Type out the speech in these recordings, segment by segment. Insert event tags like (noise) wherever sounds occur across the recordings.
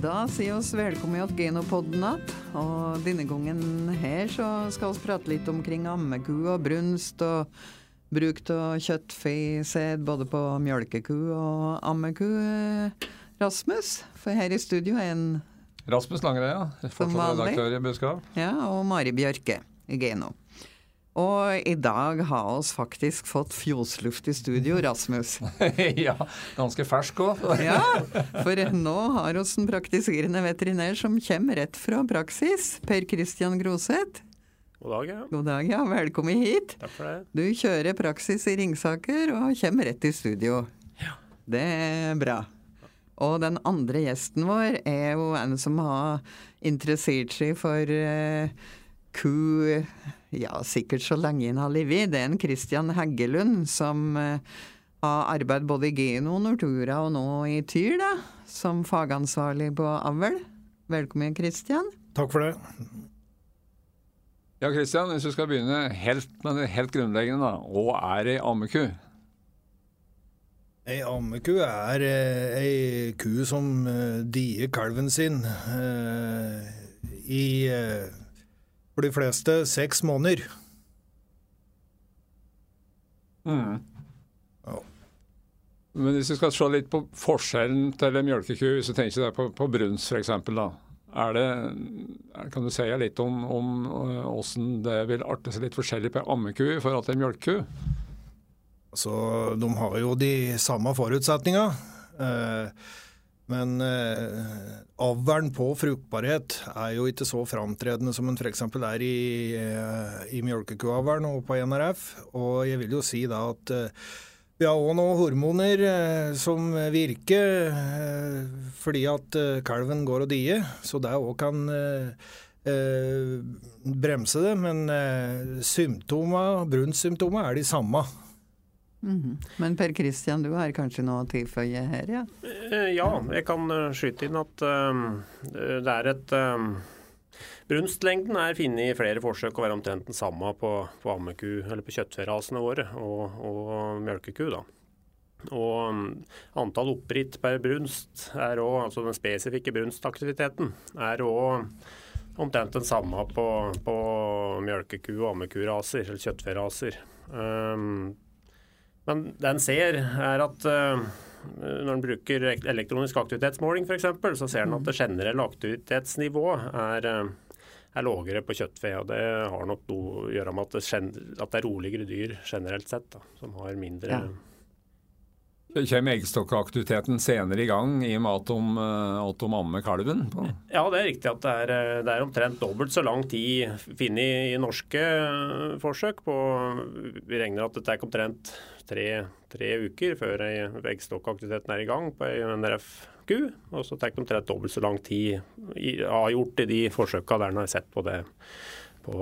Da sier oss velkommen til Genopodden att. Og denne gangen her så skal vi prate litt omkring ammeku og brunst og bruk av kjøttfesæd både på mjølkeku og ammeku. Rasmus, for her i studio er en Rasmus Langereia, fortsatt redaktør i Budskap. ja, og Mari Bjørke i Geno. Og i dag har oss faktisk fått fjosluft i studio, Rasmus. (laughs) ja, ganske fersk òg. (laughs) Ja, for nå har oss en praktiserende veterinær som kommer rett fra praksis. Per Christian Groseth. God dag, ja. God dag, ja. Velkommen hit. Takk for det. Du kjører praksis i Ringsaker og kommer rett i studio. Ja. Det er bra. Og den andre gjesten vår er jo en som har interessert seg for eh, ku ja, sikkert så lenge han har levd. Det er en Christian Heggelund som eh, har arbeidet både i Geno, Nortura og nå i Tyr, da, som fagansvarlig på avl. Velkommen, Christian. Takk for det. Ja, Kristian, hvis du skal begynne helt helt grunnleggende, da. Hva er ei ammeku? Ei ammeku er eh, ei ku som eh, dier kalven sin i for de fleste seks måneder. Mm. Ja. Men hvis vi skal se litt på forskjellen til en mjølkeku, hvis du tenker deg på, på brunst f.eks., Er det, kan du si litt om, om hvordan det vil arte seg litt forskjellig på en ammeku i forhold til en mjølkeku? Altså, de har jo de samme forutsetningene. Eh, men eh, avlen på fruktbarhet er jo ikke så framtredende som den f.eks. er i, eh, i melkekuavlen og på NRF. Og jeg vil jo si da at eh, vi har òg noen hormoner eh, som virker eh, fordi at eh, kalven går og dier, så det òg kan eh, bremse det. Men eh, symptoma, er de samme. Mhm. Men Per Kristian, du har kanskje noe å tilføye her, ja? Eh, Ja, jeg kan eh, skyte inn at eh, det er et Brunstlengden er funnet i flere forsøk å være omtrent den samme på, på ammeku, eller på kjøttferasene våre, og, og mjølkeku. da. Og mm, antall oppritt per brunst, er også, altså den spesifikke brunstaktiviteten, er òg omtrent den samme på, på mjølkeku- og ammekuraser, eller kjøttferaser. Um, men det en ser, er at uh, når en bruker elektronisk aktivitetsmåling f.eks., så ser en at det generelle aktivitetsnivået er, uh, er lavere på kjøttfe. og Det har nok noe å gjøre med at det, at det er roligere dyr generelt sett, da, som har mindre Ja. Kommer eggstokkaktiviteten senere i gang i og med at de, øh, at de ammer kalven? På. Ja, det er riktig at det er, eh, det er omtrent dobbelt så lang tid funnet i norske eh, forsøk. På, vi regner at det tar omtrent tre, tre uker før ei- eggstokkaktiviteten er i gang på ei NRF-ku. Og så tar det omtrent dobbelt så lang tid i, avgjort i de forsøka der en har sett på det på,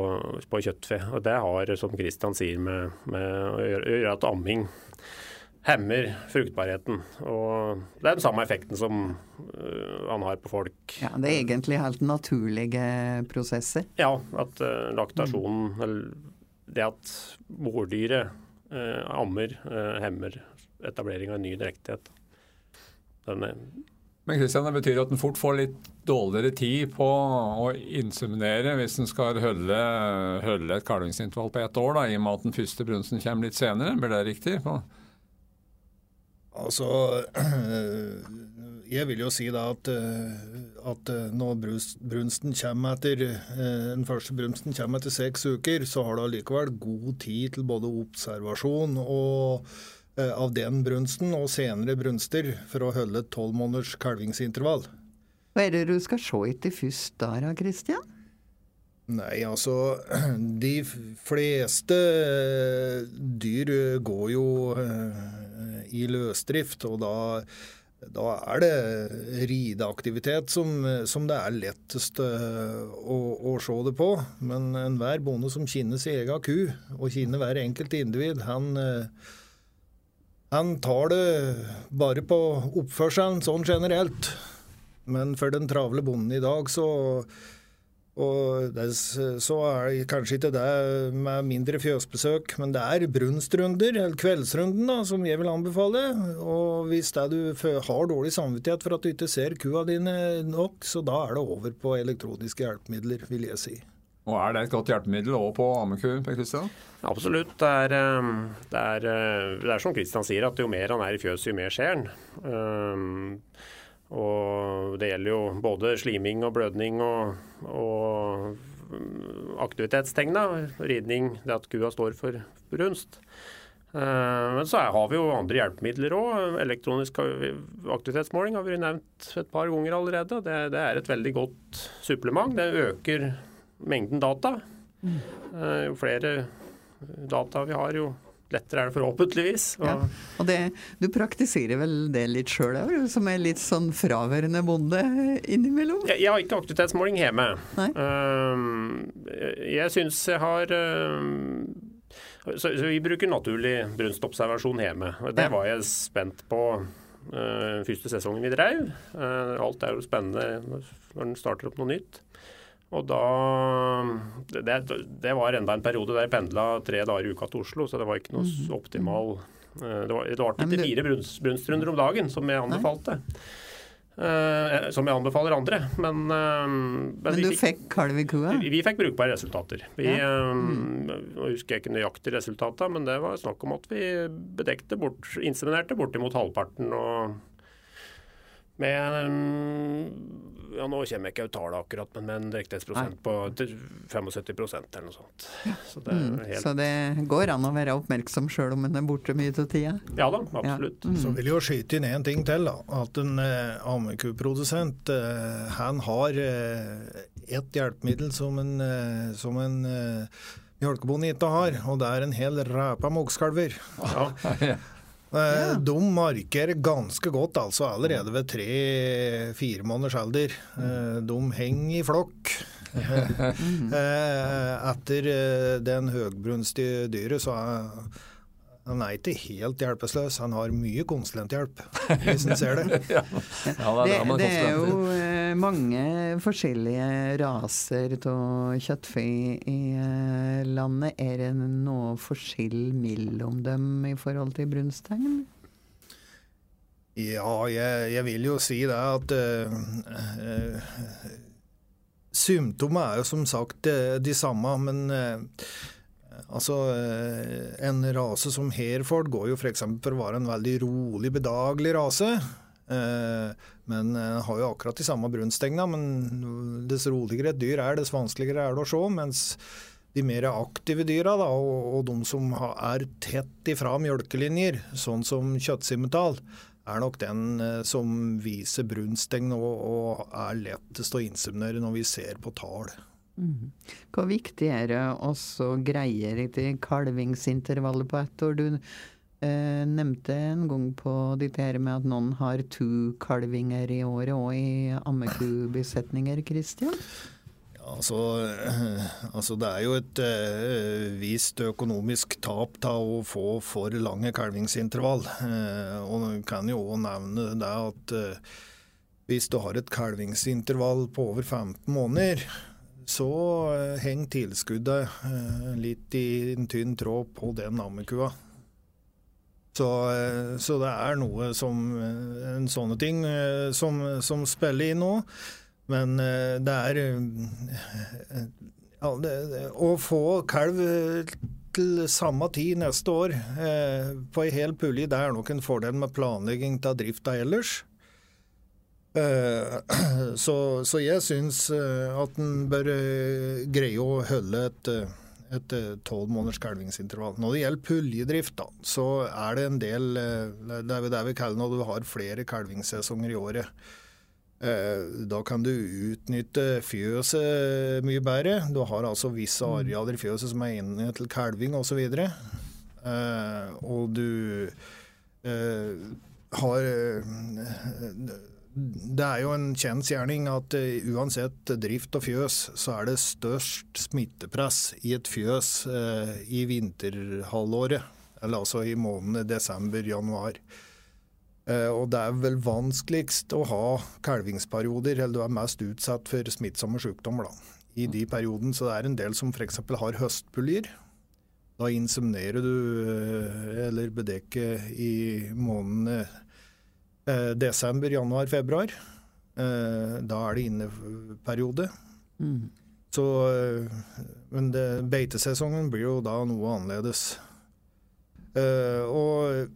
på kjøttfe. Og det har, som Kristian sier, med, med å gjøre, at amming hemmer fruktbarheten. Og det er den samme effekten som øh, han har på folk. Ja, Det er egentlig helt naturlige prosesser. Ja, at øh, laktasjonen, eller det at mordyret ammer, øh, hemmer etablering av en ny drektighet. Er, Men Christian, det betyr at en fort får litt dårligere tid på å inseminere hvis en skal holde, holde et kalvingsintervall på ett år, da, i og med at den første brunsten kommer litt senere. Blir det riktig? Altså, (clears throat) jeg vil jo si da at, eh, at eh, når brunsten kommer etter eh, den første brunsten kommer etter seks uker, så har du allikevel god tid til både observasjon og av den brunsten og senere brunster for å holde et tolv måneders kalvingsintervall. Hva er det du skal se etter først da, da, Christian? Nei, altså (clears throat) De fleste dyr går jo i løsdrift, og da, da er det rideaktivitet som, som det er lettest eh, å, å se det på. Men enhver bonde som kjenner sin egen ku, og kjenner hver enkelt individ, han, eh, han tar det bare på oppførselen sånn generelt. Men for den travle bonden i dag, så Og det, så er det kanskje ikke det med mindre fjøsbesøk, men det er brunstrunder, eller kveldsrunden, da, som jeg vil anbefale. Og hvis det du har dårlig samvittighet for at du ikke ser kua dine nok, så da er det over på elektroniske hjelpemidler, vil jeg si. Og Er det et godt hjelpemiddel òg på ammeku? Per Christian? Absolutt. Det er, eh, det, er, eh, det er, som Kristian sier, at jo mer han er i fjøset, jo mer skjer han. Um, og det gjelder jo både sliming og blødning og, og aktivitetstegn. Ridning, det at kua står for brunst. Eh, men så har vi jo andre hjelpemidler òg. Elektronisk aktivitetsmåling har vi nevnt et par ganger allerede. Det, det er et veldig godt supplement. Det øker mengden data. Mm. Eh, jo flere data vi har, jo lettere er det forhåpentligvis. Og, ja. og det, du praktiserer vel det litt sjøl òg, som er litt sånn fraværende bonde innimellom? Jeg, jeg har ikke aktivitetsmåling hjemme. Um, jeg syns jeg har um, så, så, vi bruker naturlig brunstobservasjon hjemme. Det var jeg spent på uh, første sesongen vi drev. Uh, alt er jo spennende når en starter opp noe nytt. Og da det, det, var enda en periode der jeg pendla tre dager i uka til Oslo, så det var ikke noe mhm. optimal eh, Det var, det var ikke fire brunstrunder om dagen, som jeg anbefalte. Uh, som jeg anbefaler andre. Men, uh, men, men du fikk, fikk kalv i kua? Vi, vi, fikk brukbare resultater. Vi, ja. mm. Husker jeg ikke nøyaktig resultatene, men det var snakk om at vi bedekte bort, inseminerte bortimot halvparten. og med ja, Nå kommer jeg ikke ut tallet akkurat, men med en riktighetsprosent på 75% eller noe sånt. Så det, mm, helt... så det, går an å være oppmerksom sjøl om en er borte mye av tida? Ja da, absolutt. Ja. Mm. Så vil jeg jo skyte inn én ting til. da, At en eh, ammekuprodusent eh, han har eh, ett hjelpemiddel som en, eh, som en eh, mjølkebonde ikke har, og det er en hel ræpa mogskalver. Ja. (laughs) Eh, ja. De markerer ganske godt, altså allerede ved tre-fire måneders alder. Eh, de henger i flokk. (laughs) Eh, etter den høgbrunstige dyret så er han er ikke helt hjelpeløs, han har mye konsulenthjelp, (laughs) hvis en ser det. ja. Det, er, det, det, er jo eh, mange forskjellige raser av kjøttfe i eh, landet. Er det noe forskjell mellom dem i forhold til brunsttegn? Ja, jeg, jeg, vil jo si det at uh, uh, Symptomene er jo som sagt de samme, men uh, Altså, eh, En rase som Herford går jo f.eks. For, for å være en veldig rolig, bedagelig rase. Eh, men har jo akkurat de samme brunstengene, Men dess roligere et dyr er, dess vanskeligere er det å se. Mens de mer aktive dyra, da, og, de som er tett ifra mjølkelinjer, sånn som kjøttsimmental, er nok den eh, som viser brunstegn og, og er lettest å inseminere når vi ser på tall. Mm. Hvor viktig er det også greier i kalvingsintervallet på ett år? Du eh, nevnte en gang på ditt her med at noen har to kalvinger i året òg i ammekubesetninger, Kristian? Altså, altså, det er jo et uh, vist økonomisk tap av å få for lange kalvingsintervall. Uh, og du kan jo òg nevne det at uh, hvis du har et kalvingsintervall på over 15 måneder, så eh, henger tilskuddet eh, litt i en tynn tråd på den ammekua. Så, eh, så, det er noe som sånne ting som, som spiller inn nå. Men det er ja, det, Å få kalv til samme tid neste år på ei hel pulje, det er nok en fordel med planlegging av drifta ellers. Eh, (clears throat) så, så jeg syns eh, at en bør eh, greie å holde et et tolv måneders kalvingsintervall. Når det gjelder puljedrift, da, så er det en del Det er det vi kaller når du har flere kalvingssesonger i året. Da kan du utnytte fjøset mye bedre. Du har altså visse mm. arealer i fjøset som er inne til kalving osv. Og, så og du har det er jo en kjensgjerning at uh, uansett drift og fjøs, så er det størst smittepress i et fjøs uh, i vinterhalvåret. Eller altså i månedene desember-januar. Eh, og det er vel vanskeligst å ha kalvingsperioder, eller du er mest utsatt for smittsomme sykdommer, da, i de periodene. Så det er en del som f.eks. har høstpuljer. Da inseminerer du eh, eller bedekker i månedene eh, desember, januar, februar. Eh, da er det inneperiode. Mm. Så, eh, men det, beitesesongen blir jo da noe annerledes. Eh, og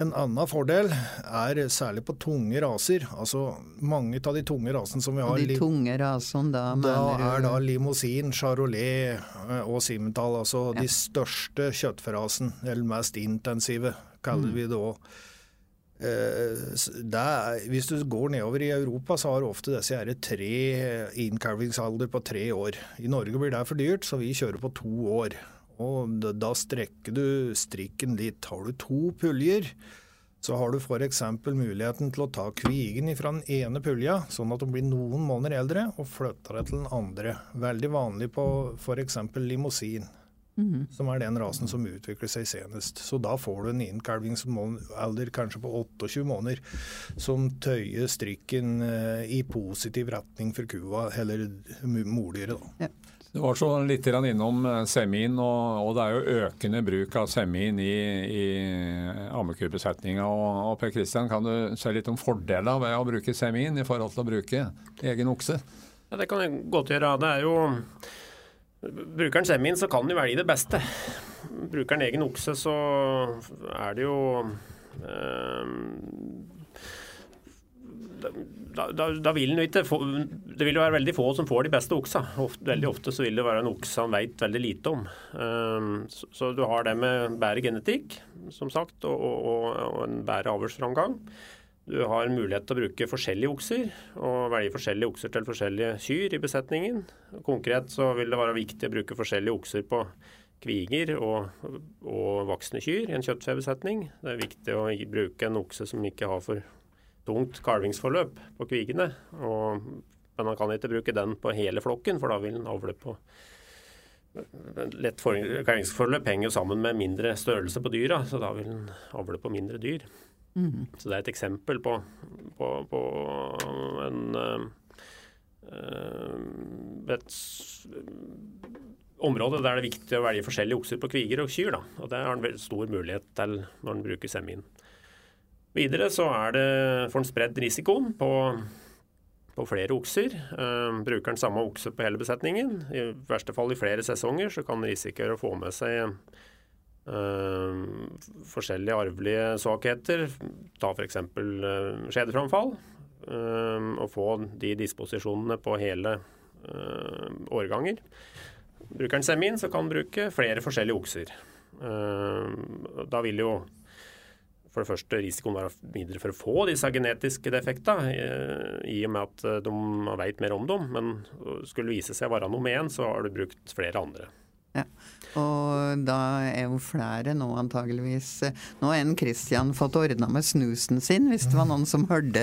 en annen fordel er særlig på tunge raser. Altså mange av de tunge rasene som vi har Og de tunge rasene, da da mener er du da limousin, charolais eh, og simmental altså Ja. de største kjøttferasen, eller mest intensive, kaller Mm. vi det òg. Hvis du går nedover i Europa, så har ofte disse her tre innkalvingsalder på tre år. I Norge blir det for dyrt, så vi kjører på to år. Og da- strekker du strikken litt. Har du to puljer, så har du f.eks. muligheten til å ta kvigen fra den ene pulja, sånn at hun blir noen måneder eldre, og flytte det til den andre. Veldig vanlig på f.eks. limousin, Mhm. som er den rasen som utvikler seg senest. Så da får du en innkalvingsalder kanskje på 28 måneder, som tøyer strikken eh, i positiv retning for kua, eller mordyret. da. Du var så litt innom eh, semin, og, og det er jo økende bruk av semin i, i ammekubesetninga. Og, og Per Kristian, kan du se litt om fordeler ved å bruke semin i forhold til å bruke egen okse? Ja, det kan jeg godt gjøre. Det er jo Bruker han semien, så kan han velge det beste. Bruker han egen okse, så er det jo eh, da, da, da vil jo ikke få, Det vil jo være veldig få som får de beste oksa. Ofte, veldig ofte så vil det være en okse han vet veldig lite om. Eh, så, så du har det med bedre genetikk, som sagt, og, og, og en bedre avlsframgang. Du har mulighet til å bruke forskjellige okser, og velge forskjellige okser til forskjellige kyr i besetningen. Konkret så vil det være viktig å bruke forskjellige okser på kviger og, og voksne kyr i en kjøttfebesetning. Det er viktig å bruke en okse som ikke har for tungt kalvingsforløp på kvigene. Og, men man kan ikke bruke den på hele flokken, for da vil den avle på Lett kalvingsforløp henger jo sammen med mindre størrelse på dyra, så da vil den avle på mindre dyr. Mhm. Så det er et eksempel på, på, på en eh, et område der det er viktig å velge forskjellige okser på kviger og kyr. Da. Og det har en veldig stor mulighet til når en bruker semin. Videre så er det, for en spredd risiko på, på flere okser. Uh, bruker en samme okse på hele besetningen, i verste fall i flere sesonger, så kan en risikere å få med seg forskjellige arvelige svakheter. Ta f.eks. Uh, skjedeframfall. eh, og få de disposisjonene på hele eh, årganger. Bruker en semin, så kan en bruke flere forskjellige okser. Eh, da vil jo for det første risikoen være mindre for å få disse genetiske defektene, eh, i og med at eh, de vet mer om dem. Men skulle det vise seg å være noe med en, så har du brukt flere andre. Og da er jo flere nå antageligvis Nå har en Christian fått ordna med snusen sin, hvis det var noen som hørte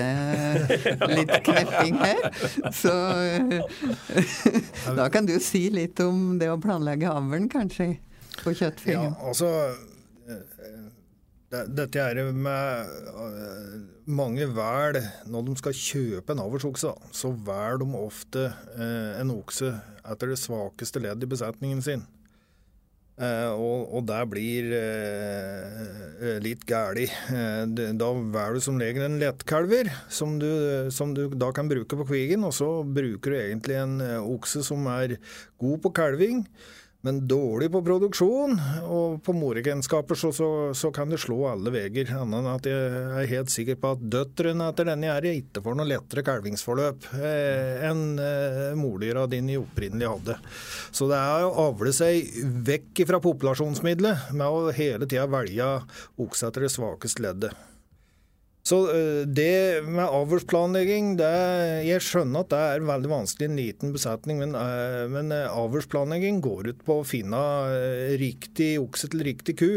(laughs) litt knepping her. Så (laughs) da kan du si litt om det å planlegge avlen, kanskje, på Ja, altså eh, Dette er med eh, mange vel Når de skal kjøpe en avlsokse, så velger de ofte eh, en okse etter det svakeste leddet i besetningen sin. Eh, og, og det blir eh, litt gæli. Eh, da velger du som regel en lettkalver, som du, som du da kan bruke på kvigen. Og så bruker du egentlig en eh, okse som er god på kalving, men dårlig på produksjon. Og på moregenskaper så, så, så kan det slå alle veier. Annet enn at jeg er helt sikker på at døtrene etter denne her ikke får noe lettere kalvingsforløp eh, enn eh, mordyra dine opprinnelig hadde. Så det er å avle seg vekk fra populasjonsmiddelet med å hele tida velge okse etter det svakeste leddet. Så eh, det med avlsplanlegging Jeg skjønner at det er veldig vanskelig i en liten besetning, men, eh, men eh, avlsplanlegging går ut på å finne riktig okse til riktig ku.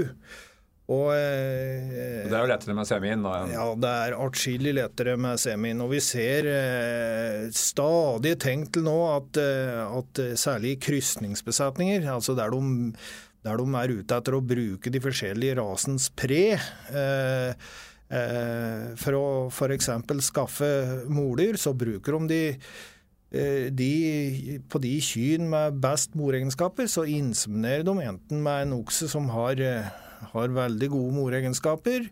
Og eh, Det er jo lettere med semien? Da. ja, det er atskillig lettere med semien. Og vi ser eh, stadig tegn til nå at, at særlig krysningsbesetninger, altså der de, der de er ute etter å bruke de forskjellige rasens pre eh, for å f.eks. skaffe mordyr, så bruker de de de, på de kyrne med best moregenskaper, så inseminerer de enten med en okse som har, har veldig gode moregenskaper,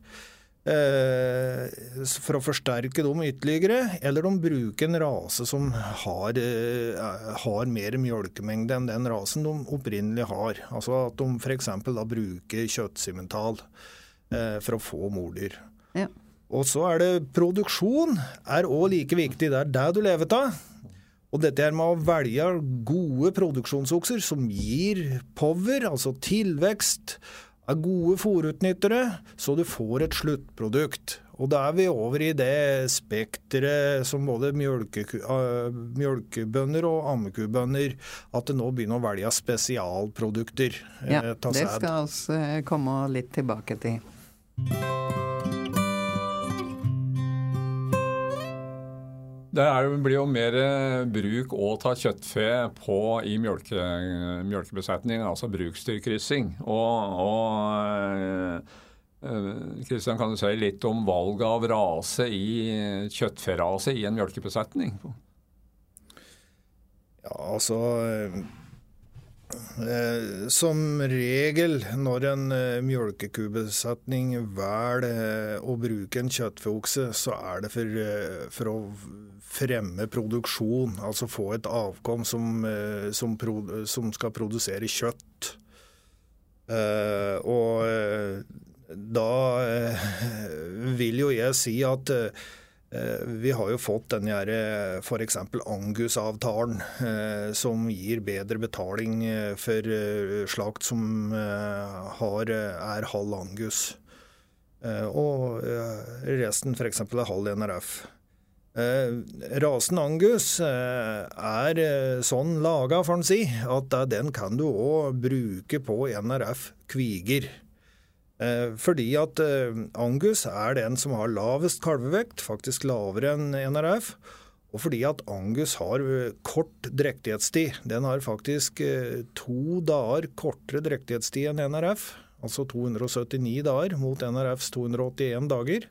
for å forsterke dem ytterligere, eller de bruker en rase som har, har mer mjølkemengde enn den rasen de opprinnelig har. Altså at de f.eks. da bruker kjøttsimental for å få mordyr. Ja. Og så er det produksjon er òg like viktig. Det er det du lever av. Og dette her med å velge gode produksjonsokser som gir power, altså tilvekst, er gode fòrutnyttere, så du får et sluttprodukt. Og da er vi over i det spekteret som både mjølke, mjølkebønder og ammekubønder At det nå begynner å velge spesialprodukter. Ja, det skal vi komme litt tilbake til. Det er, blir jo mer bruk å ta kjøttfe på i mjølke, mjølkebesetning, altså bruksdyrkryssing. Og Kristian, kan du si litt om valget av rase i kjøttferase i en mjølkebesetning? Ja, altså Eh, som regel når en eh, mjølkekubesetning velger eh, å bruke en kjøttfeokse, så er det for, for, å fremme produksjon. Altså få et avkom som, som, som skal produsere kjøtt. Og da (laughs) vil jo jeg si at Eh, vi har jo fått den f.eks. Angus-avtalen, eh, som gir bedre betaling eh, for slakt som har, er halv Angus. Og resten f.eks. er halv NRF. Rasen Angus er sånn laga, får en si, at den kan du òg bruke på NRF kviger. Eh, fordi at eh, Angus er den som har lavest kalvevekt, faktisk lavere enn NRF. Og fordi at Angus har eh, kort drektighetstid. Den har faktisk to dager kortere drektighetstid enn NRF. Altså 279 dager mot NRFs 281 dager.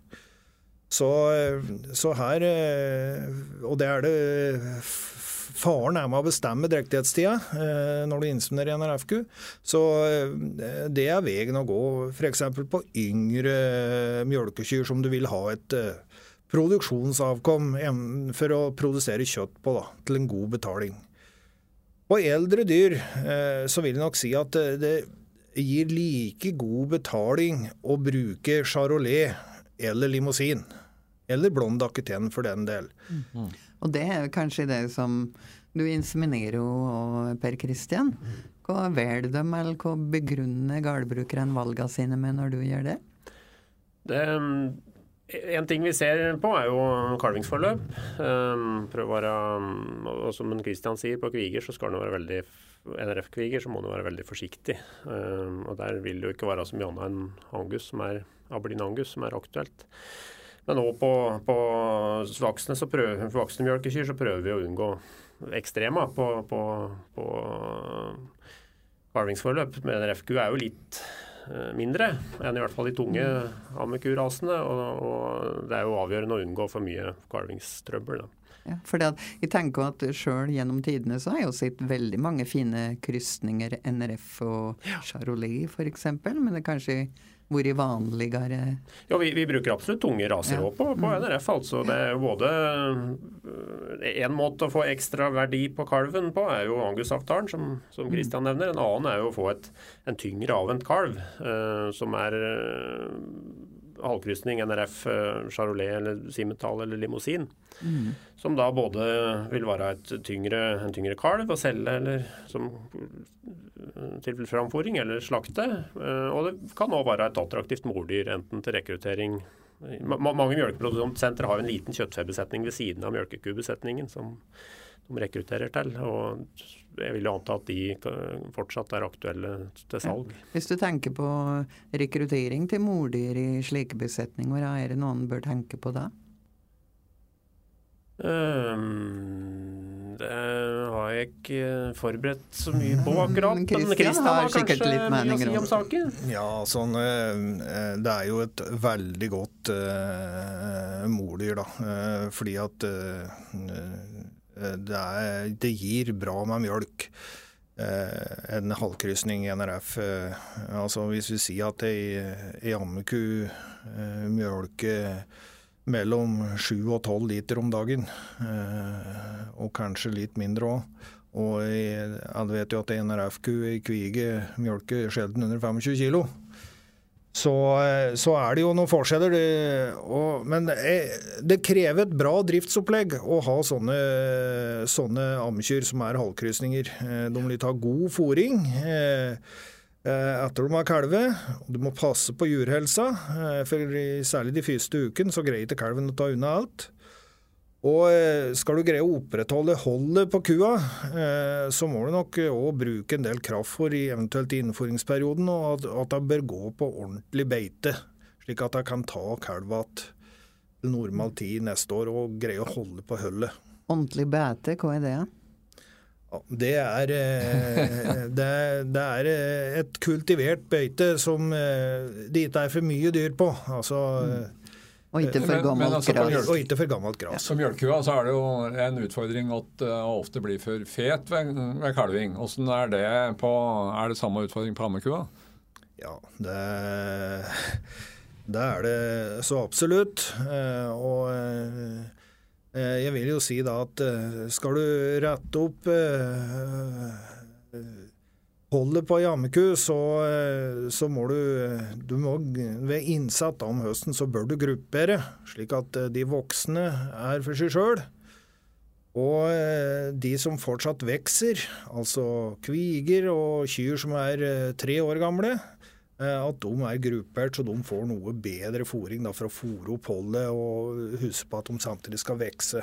Så, så her Og det er det Faren er med å bestemme drektighetstida eh, når du inseminerer en RFQ. Så eh, det er veien å gå f.eks. på yngre mjølkekyr som du vil ha et eh, produksjonsavkom for å produsere kjøtt på, da, til en god betaling. På eldre dyr så vil jeg nok si at det gir like god betaling å bruke charolais eller limousin. Eller blond akuten for den del. Mm -hmm. Og det er kanskje det som du inseminerer jo, Per Kristian. Hva velger dem, eller hva begrunner gårdbrukerne valgene sine med når du gjør det? det en ting vi ser på, er jo kalvingsforløp. Prøv være, og Som Kristian sier, på kviger så skal være veldig NRF-kviger så må du være veldig forsiktig. Um, og Der vil det jo ikke være så mye annet enn angus, som er angus, som er aktuelt. Men òg på, på voksne, så prøver, voksne mjølkekyr så prøver vi å unngå ekstrema på, på, på kalvingsforløp. Men RFQ er jo litt eh, mindre enn i hvert fall de tunge ammekurasene. Og, og det er jo avgjørende å unngå for mye kalvingstrøbbel. Ja, for jeg tenker at Sjøl gjennom tidene så har jeg jo sett veldig mange fine krysninger, NRF og Charolais f.eks., men det er kanskje vært vanligere? Ja, vi, vi, bruker absolutt tunge raser òg ja. på, på, mm. NRF. altså. Det er jo både En måte å få ekstra verdi på kalven på er jo Angus-avtalen, som, som Christian mm. nevner. En annen er jo å få et, en tyngre avvent kalv, uh, som er uh, halvkrysning, NRF, uh, Charolais eller Simmental eller limousin. Mm. Som da både vil være tyngre, en tyngre kalv å selge eller som til framforing eller slakte. Eh, og det kan òg være et attraktivt mordyr, enten til rekruttering Mange mjølkeprodusenter har en liten kjøttfebesetning ved siden av mjølkekubesetningen som de rekrutterer til. og jeg vil jo anta at de fortsatt er aktuelle til salg. Hvis du tenker på rekruttering til mordyr i slike besetninger, er det noen bør tenke på da? Um, det har jeg ikke forberedt så mye på akkurat. (laughs) Men Kristian har sikkert litt meninger om saken. Ja, sånn, eh, det er jo et veldig godt uh, mordyr, da. Uh, fordi at uh, det, er, det gir bra med mjølk. En halvkrysning i NRF. Altså hvis vi sier at ei ammeku mjølker mellom 7 og 12 liter om dagen, og kanskje litt mindre òg. Og alle vet jo at en NRF-ku i kvige mjølker sjelden under 25 kilo. Så, eh, så, er det jo noen forskjeller. Det, og, men det, krever et bra driftsopplegg å ha sånne, sånne ammekyr som er halvkrysninger. Eh, de vil ta god fòring. eh, etter de har kalvet. Du må passe på jurhelsa, for særlig de første ukene så greier ikke kalven å ta unna alt. Og eh, skal du greie å opprettholde holdet på kua, eh, så må du nok òg bruke en del kraftfôr i eventuelt innforingsperioden, og at det bør gå på ordentlig beite, slik at det kan ta kalva til normal tid neste år og greie å holde på hullet. Ordentlig beite, hva er det? Ja, det er, eh, (laughs) det, det er et kultivert beite som det ikke er for mye dyr på. Altså mm. Og ikke for gammelt altså, gras. Og ikke for gammelt gras. Som mjølkekua så er det jo en utfordring at det ofte blir for fet ved, ved kalving. Hvordan er det på Er det samme utfordring på ammekua? Ja, det, det, er det så absolutt. Og jeg vil jo si da at skal du rette opp holdet på jammeku, så, eh, så, må du, du må, Ved innsatt om høsten så bør du gruppere, slik at eh, de voksne er for seg sjøl. Og eh, de som fortsatt vokser, altså kviger og kyr som er tre år gamle, at de er gruppert så de får noe bedre fôring for å fôre opp holdet og huske på at de samtidig skal vokse.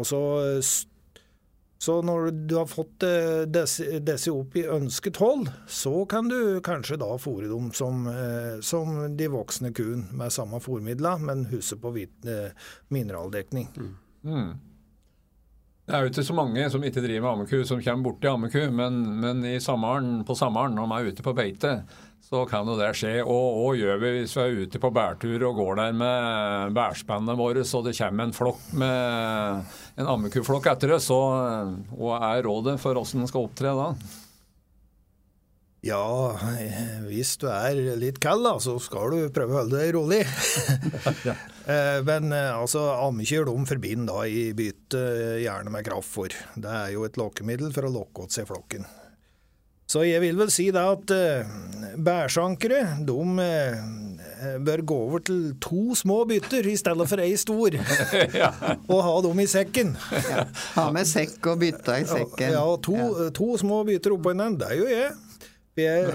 Og så så når du har fått eh, disse, opp i ønsket hold, så kan du kanskje da fôre dem som, eh, som de voksne kuene med samme fôrmidler, men huske på eh, mineraldekning. Mm. Mm. Det er jo ikke så mange som ikke driver med ammeku, som kommer borti ammeku, men, men sommeren, på sommeren når man er ute på beite, så kan jo det skje. Og hva gjør vi hvis vi er ute på bærtur og går der med bærspannet våre, så det kommer en flokk med en ammekuflokk etter oss, så hva er rådet for åssen en skal opptre da? Ja, hvis du er litt kald, da, så skal du prøve å holde deg rolig. (laughs) Eh, men eh, altså, ammekyr de forbinder da i bytte gjerne med kraftfôr. Det er jo et lokkemiddel for å lokke åt seg flokken. Så jeg vil vel si da at uh, bærsankere de uh, bør gå over til to små bytter i stedet for ei stor. (laughs) Og ha dem i sekken. Ja. Ha med sekk og bytta i sekken. Ja, to, ja. to små bytter oppå hverandre. Det gjør jeg. jeg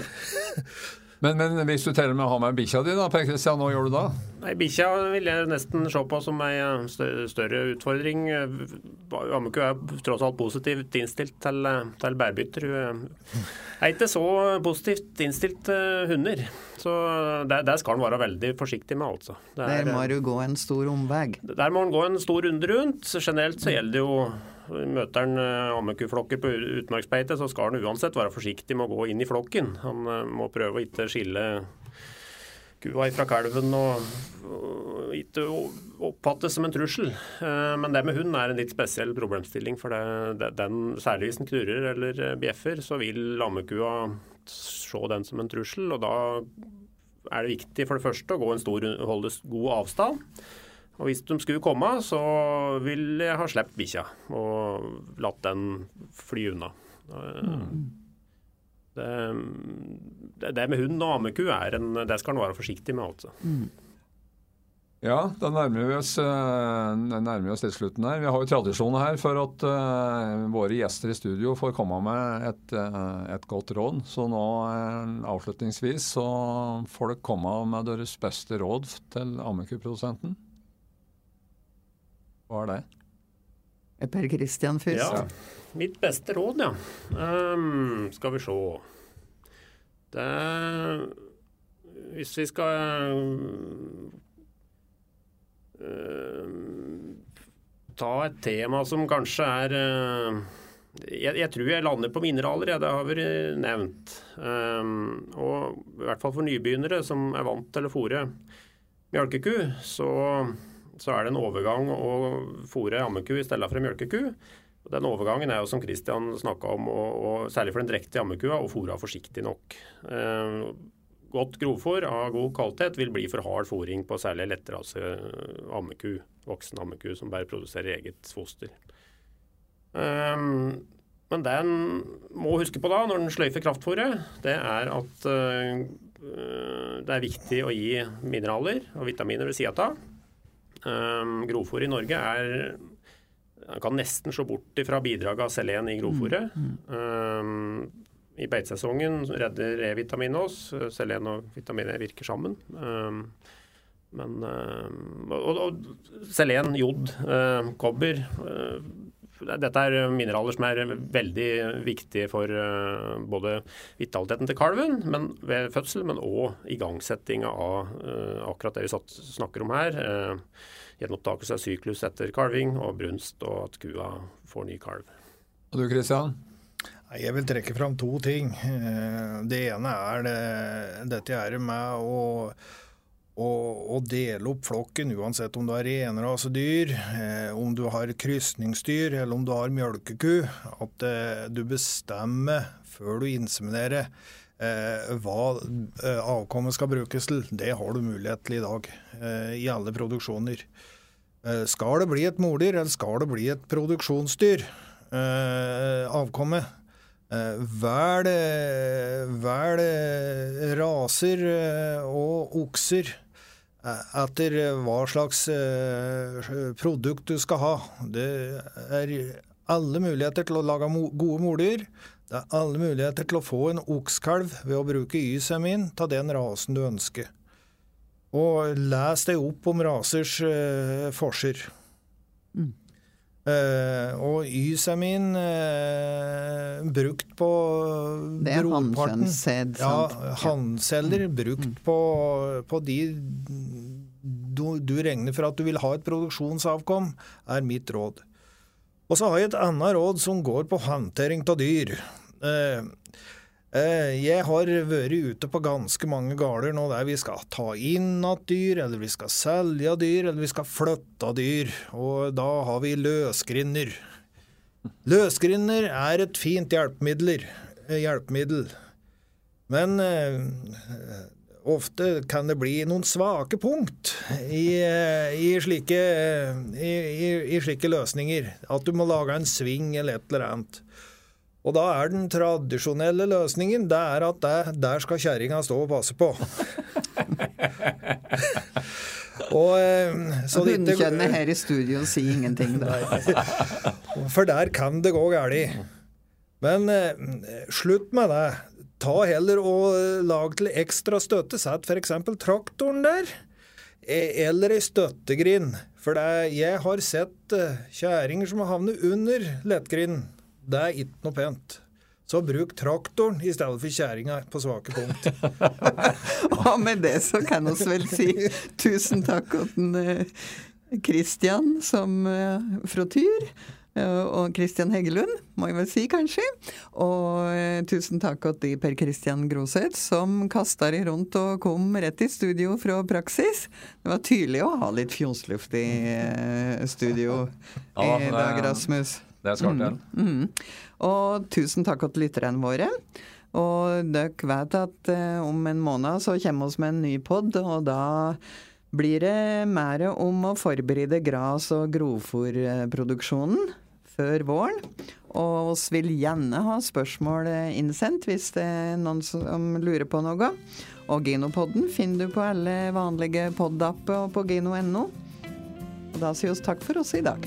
(laughs) men, men, hvis du teller med å ha med bikkja di, da, Per Kristian, hva gjør du da? Nei, Bikkja vil jeg nesten se på som en større utfordring. Ammeku er tross alt positivt innstilt til, til bærbytter. Hun er ikke så positivt innstilt til hunder. Så der, der skal han være veldig forsiktig med, altså. Der, der må du gå en stor omvei? Der må han gå en stor runde rundt. Generelt så gjelder det jo Møter han eh, ammekuflokker på utmarksbeite, så skal han uansett være forsiktig med å gå inn i flokken. Han eh, må prøve å ikke skille kua fra kalven og, ikke oppfattes som en trussel. Eh, men det med hund er en litt spesiell problemstilling. for det, det, den, Særlig hvis den knurrer eller bjeffer, så vil lammekua se den som en trussel. og Da er det viktig for det første å gå en stor, holde god avstand. Og hvis de skulle komme, så ville jeg ha sluppet bikkja og latt den fly unna. Mm. Det, det, med hund og ammeku er en, det skal en være forsiktig med, altså. Mm. Ja, da nærmer vi oss, uh, nærmer oss litt slutten her. Vi har jo tradisjon her for at uh, våre gjester i studio får komme med et, uh, et godt råd. Så nå avslutningsvis så får dere komme med deres beste råd til ammekuprodusenten. Hva er det? Per Christian først. Ja, mitt beste råd, ja. Um, skal vi se. Det Hvis vi skal uh, ta et tema som kanskje er uh, jeg, jeg, tror jeg lander på mineraler, ja, det har vært nevnt. Um, og i hvert fall for nybegynnere som er vant til å fôre mjølkeku, så så er det en overgang å fôre ammeku i stedet for en mjølkeku. Den overgangen er jo som Christian snakka om, og, og, særlig for den drektige ammekua, å fôra forsiktig nok. Eh, godt grovfôr av god kvalitet vil bli for hard fôring på særlig lettrase ammeku, voksen ammeku som bare produserer eget foster. Eh, men det en må huske på da, når en sløyfer kraftfôret, det er at eh, det er viktig å gi mineraler og vitaminer ved sida av. Um, grovfòr i Norge er Man kan nesten se bort fra bidraget av selen i grovfòret. Mm, mm. Um, I beitesesongen redder E-vitamin oss. Selen og vitamin E virker sammen. Um, men og, og, selen, jod, kobber dette er mineraler som er veldig viktige for eh, både vitaliteten til kalven men ved fødsel, men òg igangsettinga av eh, akkurat det vi snakker om her. Eh, gjenopptakelse av syklus etter kalving og brunst, og at kua får ny kalv. Og du Kristian? Jeg vil trekke fram to ting. Det ene er det, dette er med å å, dele opp flokken, uansett om du har renrasedyr, eh, om du har krysningsdyr eller om du har mjølkeku, at eh, du bestemmer før du inseminerer eh, hva eh, avkommet skal brukes til. Det har du mulighet til i dag, eh, i alle produksjoner. Eh, skal det bli et mordyr, eller skal det bli et produksjonsdyr, avkommet? Vel, vel raser og okser etter hva slags eh, produkt du skal ha. Det er alle muligheter til å lage gode mordyr. Det er alle muligheter til å få en okskalv ved å bruke Y-semin av den rasen du ønsker. Og les deg opp om rasers uh, forser. Mm. Uh, og Y-semin uh, brukt på Det er hannkjønnssæd, sant? Ja, hannceller mm. brukt på, på de du, du, regner for at du vil ha et produksjonsavkom, er mitt råd. Og så har jeg et annet råd som går på håndtering av dyr. Uh, Eh, jeg har vært ute på ganske mange gårder nå der vi skal ta inn igjen dyr, eller vi skal selge dyr, eller vi skal flytte dyr. Og da har vi løsgrinder. Løsgrinder er et fint hjelpemiddel. Eh. Men eh, ofte kan det bli noen svake punkt i, eh, i, slike, i, i slike løsninger. At du må lage en sving eller et eller annet. Og da er den tradisjonelle løsningen det er at der, der skal kjerringa stå og passe på. (laughs) og, eh, så Hundekjønnet her i studio sier ingenting, da. For der kan det gå galt. Men eh, slutt med det. Ta heller og eh, lag til ekstra støtte. Sett f.eks. traktoren der. E, eller ei støttegrind. For det, jeg har sett eh, kjerringer som har havnet under lettgrinden. Det er ikke noe pent. Så bruk traktoren i stedet for kjerringa på svake punkt. (laughs) og med det så kan vi vel si tusen takk til Kristian eh, som uh, fra Tyr. Uh, og Kristian Heggelund, må jeg vel si, kanskje. Og uh, tusen takk til Per Kristian Groseth, som kasta det rundt og kom rett i studio fra praksis. Det var tydelig å ha litt fjonsluft i studio ja, i dag, Rasmus. Det skal til. Mm, mm. Og tusen takk til lytterne våre. Og dere vet at eh, om en måned så kommer vi med en ny pod, og da blir det mer om å forberede gras- og grovfòrproduksjonen før våren. Og vi vil gjerne ha spørsmål innsendt hvis det er noen som lurer på noe. Og Ginopodden finner du på alle vanlige pod-apper og på gino.no. Og da sier vi takk for oss i dag.